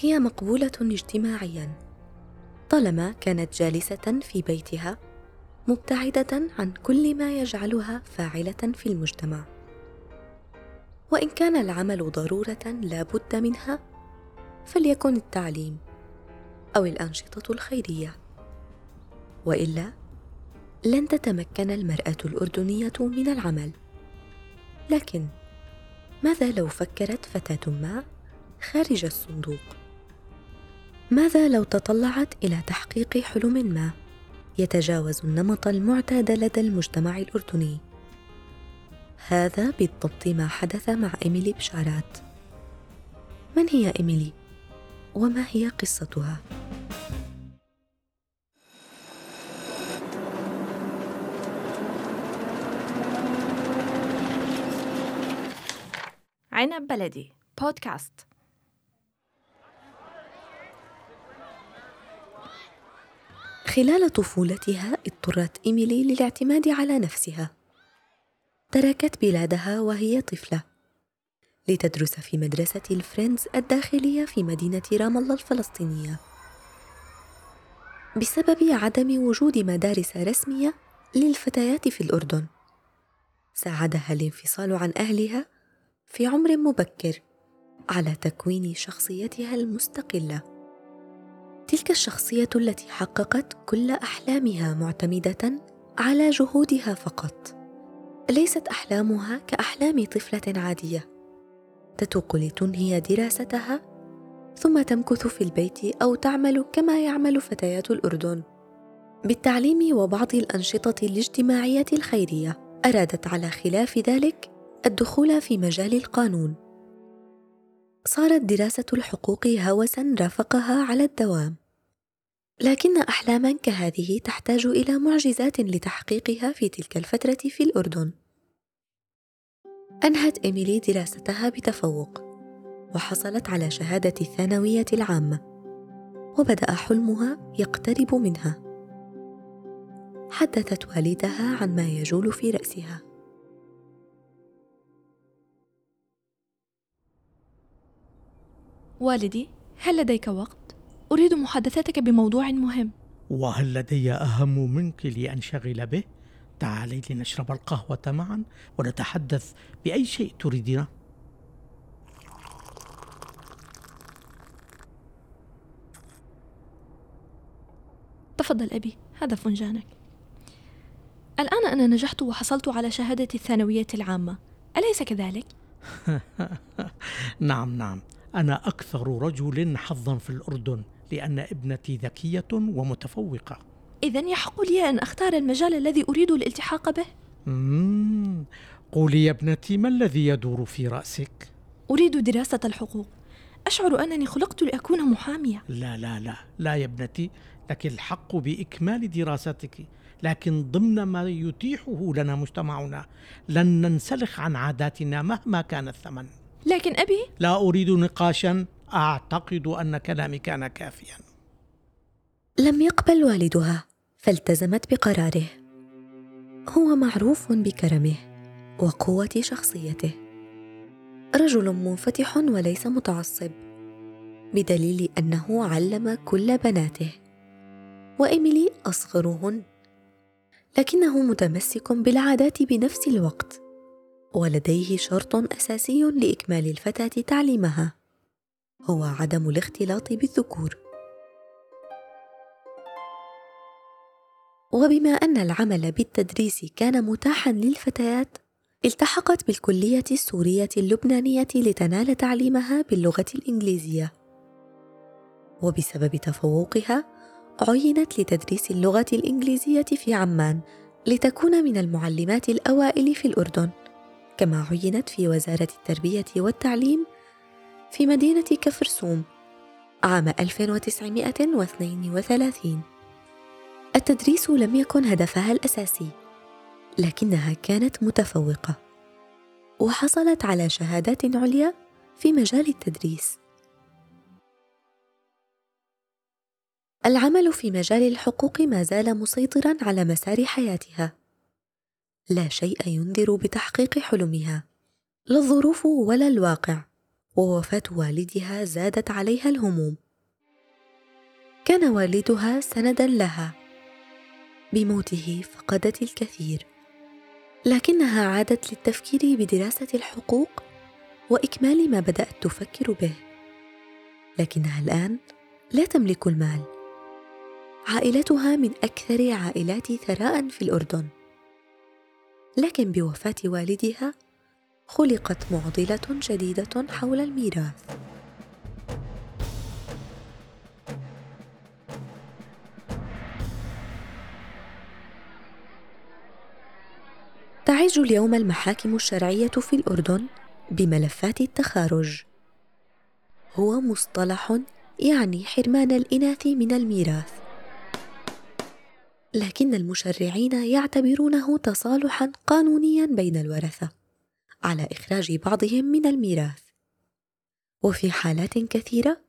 هي مقبولة اجتماعيا. طالما كانت جالسة في بيتها مبتعدة عن كل ما يجعلها فاعلة في المجتمع. وإن كان العمل ضرورة لا بد منها فليكن التعليم أو الأنشطة الخيرية. وإلا لن تتمكن المرأة الأردنية من العمل. لكن ماذا لو فكرت فتاة ما خارج الصندوق؟ ماذا لو تطلعت إلى تحقيق حلم ما؟ يتجاوز النمط المعتاد لدى المجتمع الأردني. هذا بالضبط ما حدث مع إيميلي بشارات. من هي إيميلي؟ وما هي قصتها؟ عنب بلدي بودكاست. خلال طفولتها اضطرت إيميلي للاعتماد على نفسها. تركت بلادها وهي طفلة. لتدرس في مدرسة الفريندز الداخلية في مدينة رام الله الفلسطينية. بسبب عدم وجود مدارس رسمية للفتيات في الأردن. ساعدها الانفصال عن أهلها في عمر مبكر على تكوين شخصيتها المستقلة. تلك الشخصية التي حققت كل أحلامها معتمدة على جهودها فقط. ليست أحلامها كأحلام طفلة عادية. تتوق لتنهي دراستها ثم تمكث في البيت أو تعمل كما يعمل فتيات الأردن. بالتعليم وبعض الأنشطة الاجتماعية الخيرية أرادت على خلاف ذلك الدخول في مجال القانون. صارت دراسة الحقوق هوسا رافقها على الدوام. لكن احلاما كهذه تحتاج إلى معجزات لتحقيقها في تلك الفترة في الأردن. أنهت إيميلي دراستها بتفوق وحصلت على شهادة الثانوية العامة وبدأ حلمها يقترب منها. حدثت والدها عن ما يجول في رأسها. والدي هل لديك وقت؟ أريد محادثتك بموضوع مهم. وهل لدي أهم منك لأنشغل به؟ تعالي لنشرب القهوة معا ونتحدث بأي شيء تريدينه. تفضل أبي هذا فنجانك الآن أنا نجحت وحصلت على شهادة الثانوية العامة. أليس كذلك؟ نعم نعم. أنا أكثر رجل حظا في الأردن لأن ابنتي ذكية ومتفوقة. اذا يحق لي أن أختار المجال الذي أريد الالتحاق به؟ مم. قولي يا ابنتي ما الذي يدور في رأسك؟ أريد دراسة الحقوق. أشعر أنني خلقت لأكون محامية. لا لا لا لا يا ابنتي لك الحق بإكمال دراستك. لكن ضمن ما يتيحه لنا مجتمعنا لن ننسلخ عن عاداتنا مهما كان الثمن. لكن أبي؟ لا أريد نقاشا أعتقد أن كلامي كان كافيا. لم يقبل والدها فالتزمت بقراره. هو معروف بكرمه وقوة شخصيته. رجل منفتح وليس متعصب بدليل أنه علم كل بناته. وإيميلي أصغرهن لكنه متمسك بالعادات بنفس الوقت. ولديه شرط أساسي لإكمال الفتاة تعليمها. هو عدم الاختلاط بالذكور. وبما أن العمل بالتدريس كان متاحا للفتيات التحقت بالكلية السورية اللبنانية لتنال تعليمها باللغة الإنجليزية. وبسبب تفوقها عينت لتدريس اللغة الإنجليزية في عمان لتكون من المعلمات الأوائل في الأردن. كما عينت في وزارة التربية والتعليم في مدينة كفرسوم عام 1932 التدريس لم يكن هدفها الأساسي لكنها كانت متفوقة وحصلت على شهادات عليا في مجال التدريس. العمل في مجال الحقوق ما زال مسيطرا على مسار حياتها. لا شيء ينذر بتحقيق حلمها. لا الظروف ولا الواقع. ووفاة والدها زادت عليها الهموم. كان والدها سندا لها. بموته فقدت الكثير. لكنها عادت للتفكير بدراسة الحقوق وإكمال ما بدأت تفكر به. لكنها الآن لا تملك المال. عائلتها من أكثر عائلات ثراء في الأردن. لكن بوفاة والدها خلقت معضلة جديده حول الميراث. تعج اليوم المحاكم الشرعية في الأردن بملفات التخارج. هو مصطلح يعني حرمان الإناث من الميراث. لكن المشرعين يعتبرونه تصالحا قانونيا بين الورثة على إخراج بعضهم من الميراث. وفي حالات كثيرة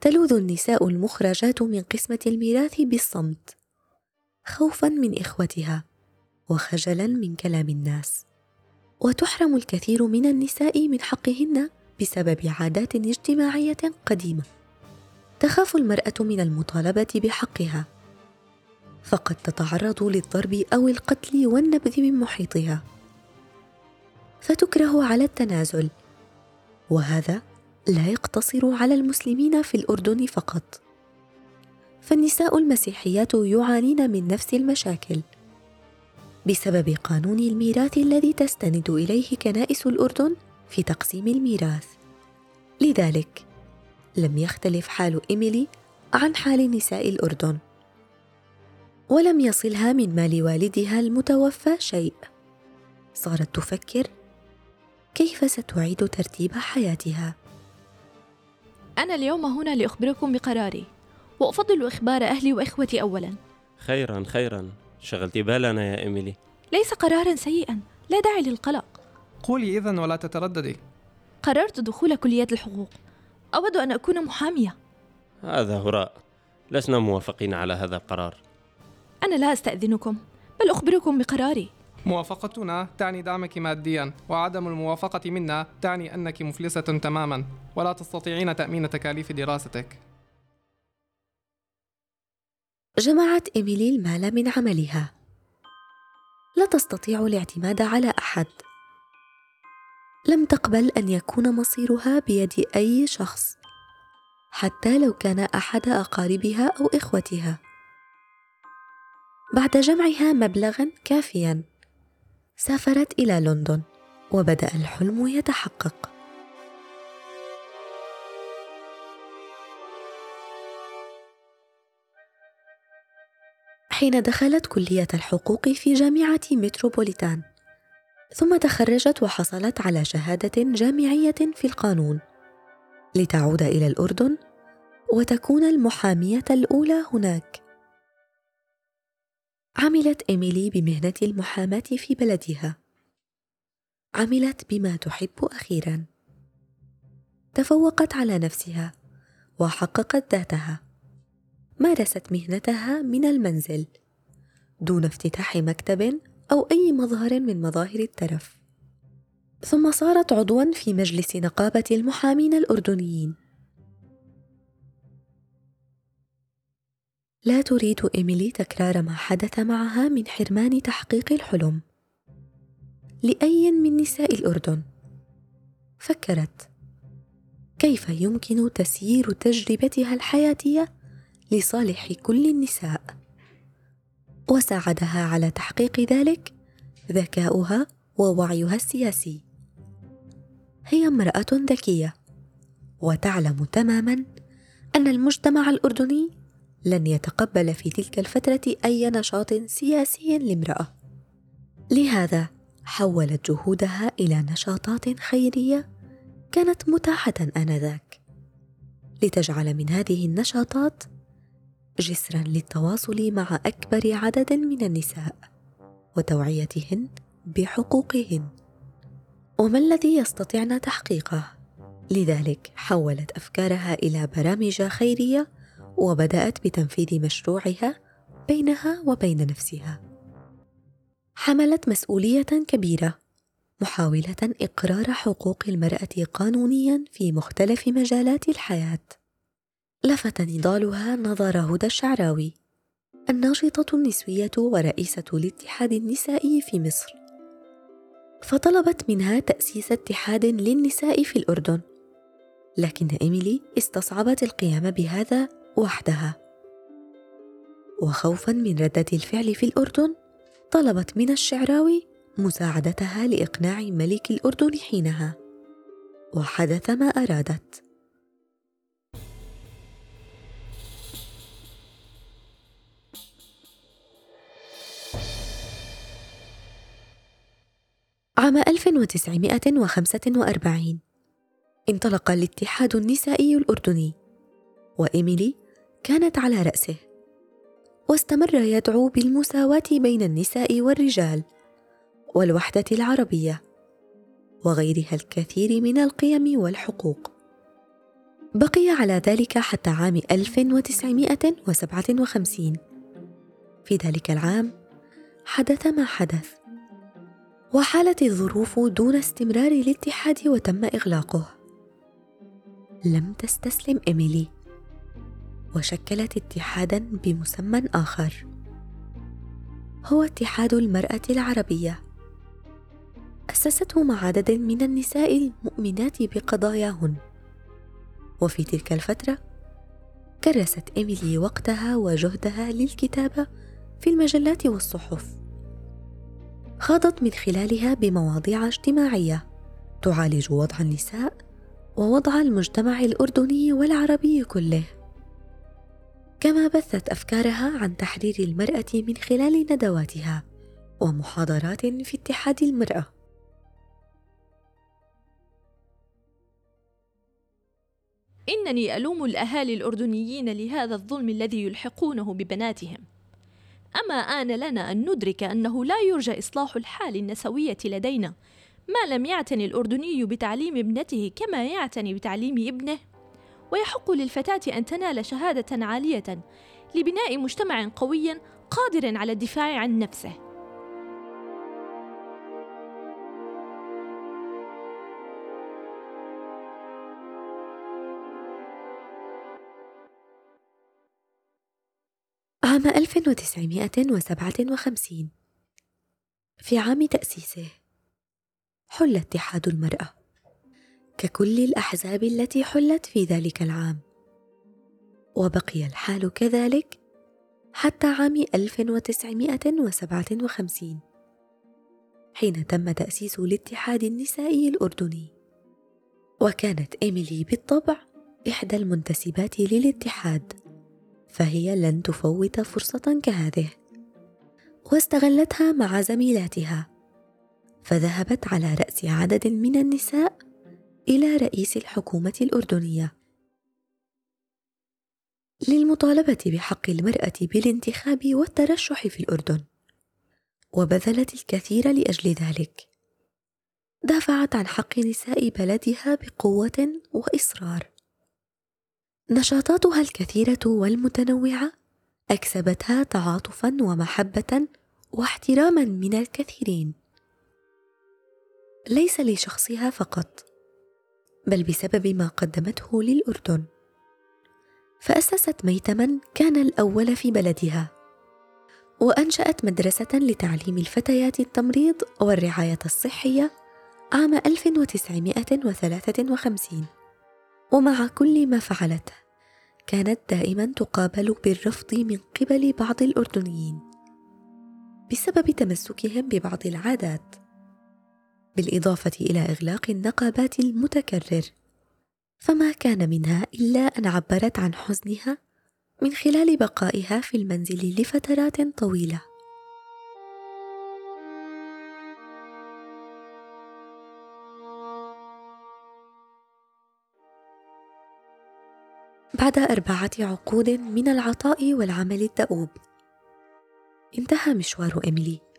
تلوذ النساء المخرجات من قسمة الميراث بالصمت خوفا من إخوتها وخجلا من كلام الناس. وتحرم الكثير من النساء من حقهن بسبب عادات اجتماعية قديمة تخاف المرأة من المطالبة بحقها. فقد تتعرض للضرب أو القتل والنبذ من محيطها. فتكره على التنازل. وهذا لا يقتصر على المسلمين في الأردن فقط. فالنساء المسيحيات يعانين من نفس المشاكل. بسبب قانون الميراث الذي تستند إليه كنائس الأردن في تقسيم الميراث. لذلك لم يختلف حال إيميلي عن حال نساء الأردن. ولم يصلها من مال والدها المتوفى شيء. صارت تفكر كيف ستعيد ترتيب حياتها. أنا اليوم هنا لأخبركم بقراري وأفضل إخبار أهلي وإخوتي اولا. خيرا خيرا. شغلت بالنا يا إيميلي. ليس قرارا سيئا لا داعي للقلق. قولي إذا ولا تترددي. قررت دخول كلية الحقوق. أود أن أكون محامية. هذا هراء. لسنا موافقين على هذا القرار. أنا لا أستأذنكم بل أخبركم بقراري. موافقتنا تعني دعمك ماديا وعدم الموافقة منا تعني أنك مفلسة تماما ولا تستطيعين تأمين تكاليف دراستك. جمعت إيميلي المال من عملها. لا تستطيع الاعتماد على أحد. لم تقبل أن يكون مصيرها بيد أي شخص حتى لو كان أحد أقاربها أو إخوتها. بعد جمعها مبلغا كافيا. سافرت إلى لندن وبدأ الحلم يتحقق. حين دخلت كلية الحقوق في جامعة متروبوليتان ثم تخرجت وحصلت على شهادة جامعية في القانون. لتعود إلى الأردن وتكون المحامية الأولى هناك. عملت إيميلي بمهنة المحاماة في بلدها. عملت بما تحب أخيرا. تفوقت على نفسها وحققت ذاتها. مارست مهنتها من المنزل دون افتتاح مكتب أو أي مظهر من مظاهر الترف. ثم صارت عضوا في مجلس نقابة المحامين الأردنيين. لا تريد إيميلي تكرار ما حدث معها من حرمان تحقيق الحلم. لأي من نساء الأردن. فكرت. كيف يمكن تسيير تجربتها الحياتية لصالح كل النساء؟ وساعدها على تحقيق ذلك ذكاؤها ووعيها السياسي. هي امرأة ذكية. وتعلم تماما أن المجتمع الأردني لن يتقبل في تلك الفترة أي نشاط سياسي لامرأة. لهذا حولت جهودها إلى نشاطات خيرية كانت متاحة آنذاك. لتجعل من هذه النشاطات جسرا للتواصل مع أكبر عدد من النساء وتوعيتهن بحقوقهن. وما الذي يستطعن تحقيقه؟ لذلك حولت أفكارها إلى برامج خيرية وبدأت بتنفيذ مشروعها بينها وبين نفسها. حملت مسؤولية كبيرة محاولة إقرار حقوق المرأة قانونيا في مختلف مجالات الحياة. لفت نضالها نظر هدى الشعراوي الناشطة النسوية ورئيسة الاتحاد النسائي في مصر. فطلبت منها تأسيس اتحاد للنساء في الأردن لكن إيميلي استصعبت القيام بهذا وحدها. وخوفا من ردة الفعل في الأردن طلبت من الشعراوي مساعدتها لإقناع ملك الأردن حينها. وحدث ما أرادت. عام 1945 انطلق الاتحاد النسائي الأردني وإيميلي كانت على رأسه. واستمر يدعو بالمساواة بين النساء والرجال والوحدة العربية وغيرها الكثير من القيم والحقوق. بقي على ذلك حتى عام 1957 في ذلك العام حدث ما حدث. وحالت الظروف دون استمرار الاتحاد وتم إغلاقه. لم تستسلم إيميلي. وشكلت اتحادا بمسمى آخر. هو اتحاد المرأة العربية. أسسته مع عدد من النساء المؤمنات بقضاياهن. وفي تلك الفترة كرست إيميلي وقتها وجهدها للكتابة في المجلات والصحف. خاضت من خلالها بمواضيع اجتماعية تعالج وضع النساء ووضع المجتمع الأردني والعربي كله. كما بثت أفكارها عن تحرير المرأة من خلال ندواتها ومحاضرات في اتحاد المرأة. إنني ألوم الأهالي الأردنيين لهذا الظلم الذي يلحقونه ببناتهم. أما آن لنا أن ندرك أنه لا يرجى إصلاح الحال النسوية لدينا ما لم يعتني الأردني بتعليم ابنته كما يعتني بتعليم ابنه؟ ويحق للفتاة أن تنال شهادة عالية لبناء مجتمع قوي قادر على الدفاع عن نفسه. عام 1957 في عام تأسيسه حل اتحاد المرأة. ككل الأحزاب التي حلت في ذلك العام. وبقي الحال كذلك حتى عام 1957 حين تم تأسيس الاتحاد النسائي الأردني. وكانت إيميلي بالطبع إحدى المنتسبات للاتحاد فهي لن تفوت فرصة كهذه. واستغلتها مع زميلاتها فذهبت على رأس عدد من النساء إلى رئيس الحكومة الأردنية. للمطالبة بحق المرأة بالانتخاب والترشح في الأردن. وبذلت الكثير لأجل ذلك. دافعت عن حق نساء بلدها بقوة وإصرار. نشاطاتها الكثيرة والمتنوعة أكسبتها تعاطفا ومحبة واحتراما من الكثيرين. ليس لشخصها فقط. بل بسبب ما قدمته للأردن. فأسست ميتما كان الأول في بلدها وأنشأت مدرسة لتعليم الفتيات التمريض والرعاية الصحية عام 1953 ومع كل ما فعلته كانت دائما تقابل بالرفض من قبل بعض الأردنيين بسبب تمسكهم ببعض العادات. بالإضافة إلى إغلاق النقابات المتكرر. فما كان منها إلا أن عبرت عن حزنها من خلال بقائها في المنزل لفترات طويلة. بعد أربعة عقود من العطاء والعمل الدؤوب. انتهى مشوار إيميلي.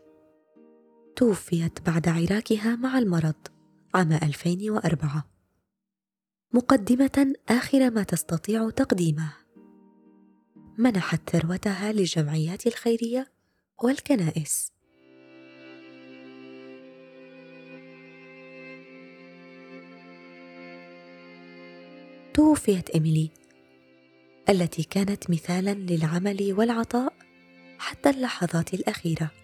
توفيت بعد عراكها مع المرض عام 2004 مقدمة آخر ما تستطيع تقديمه. منحت ثروتها للجمعيات الخيرية والكنائس. توفيت إيميلي التي كانت مثالا للعمل والعطاء حتى اللحظات الأخيرة.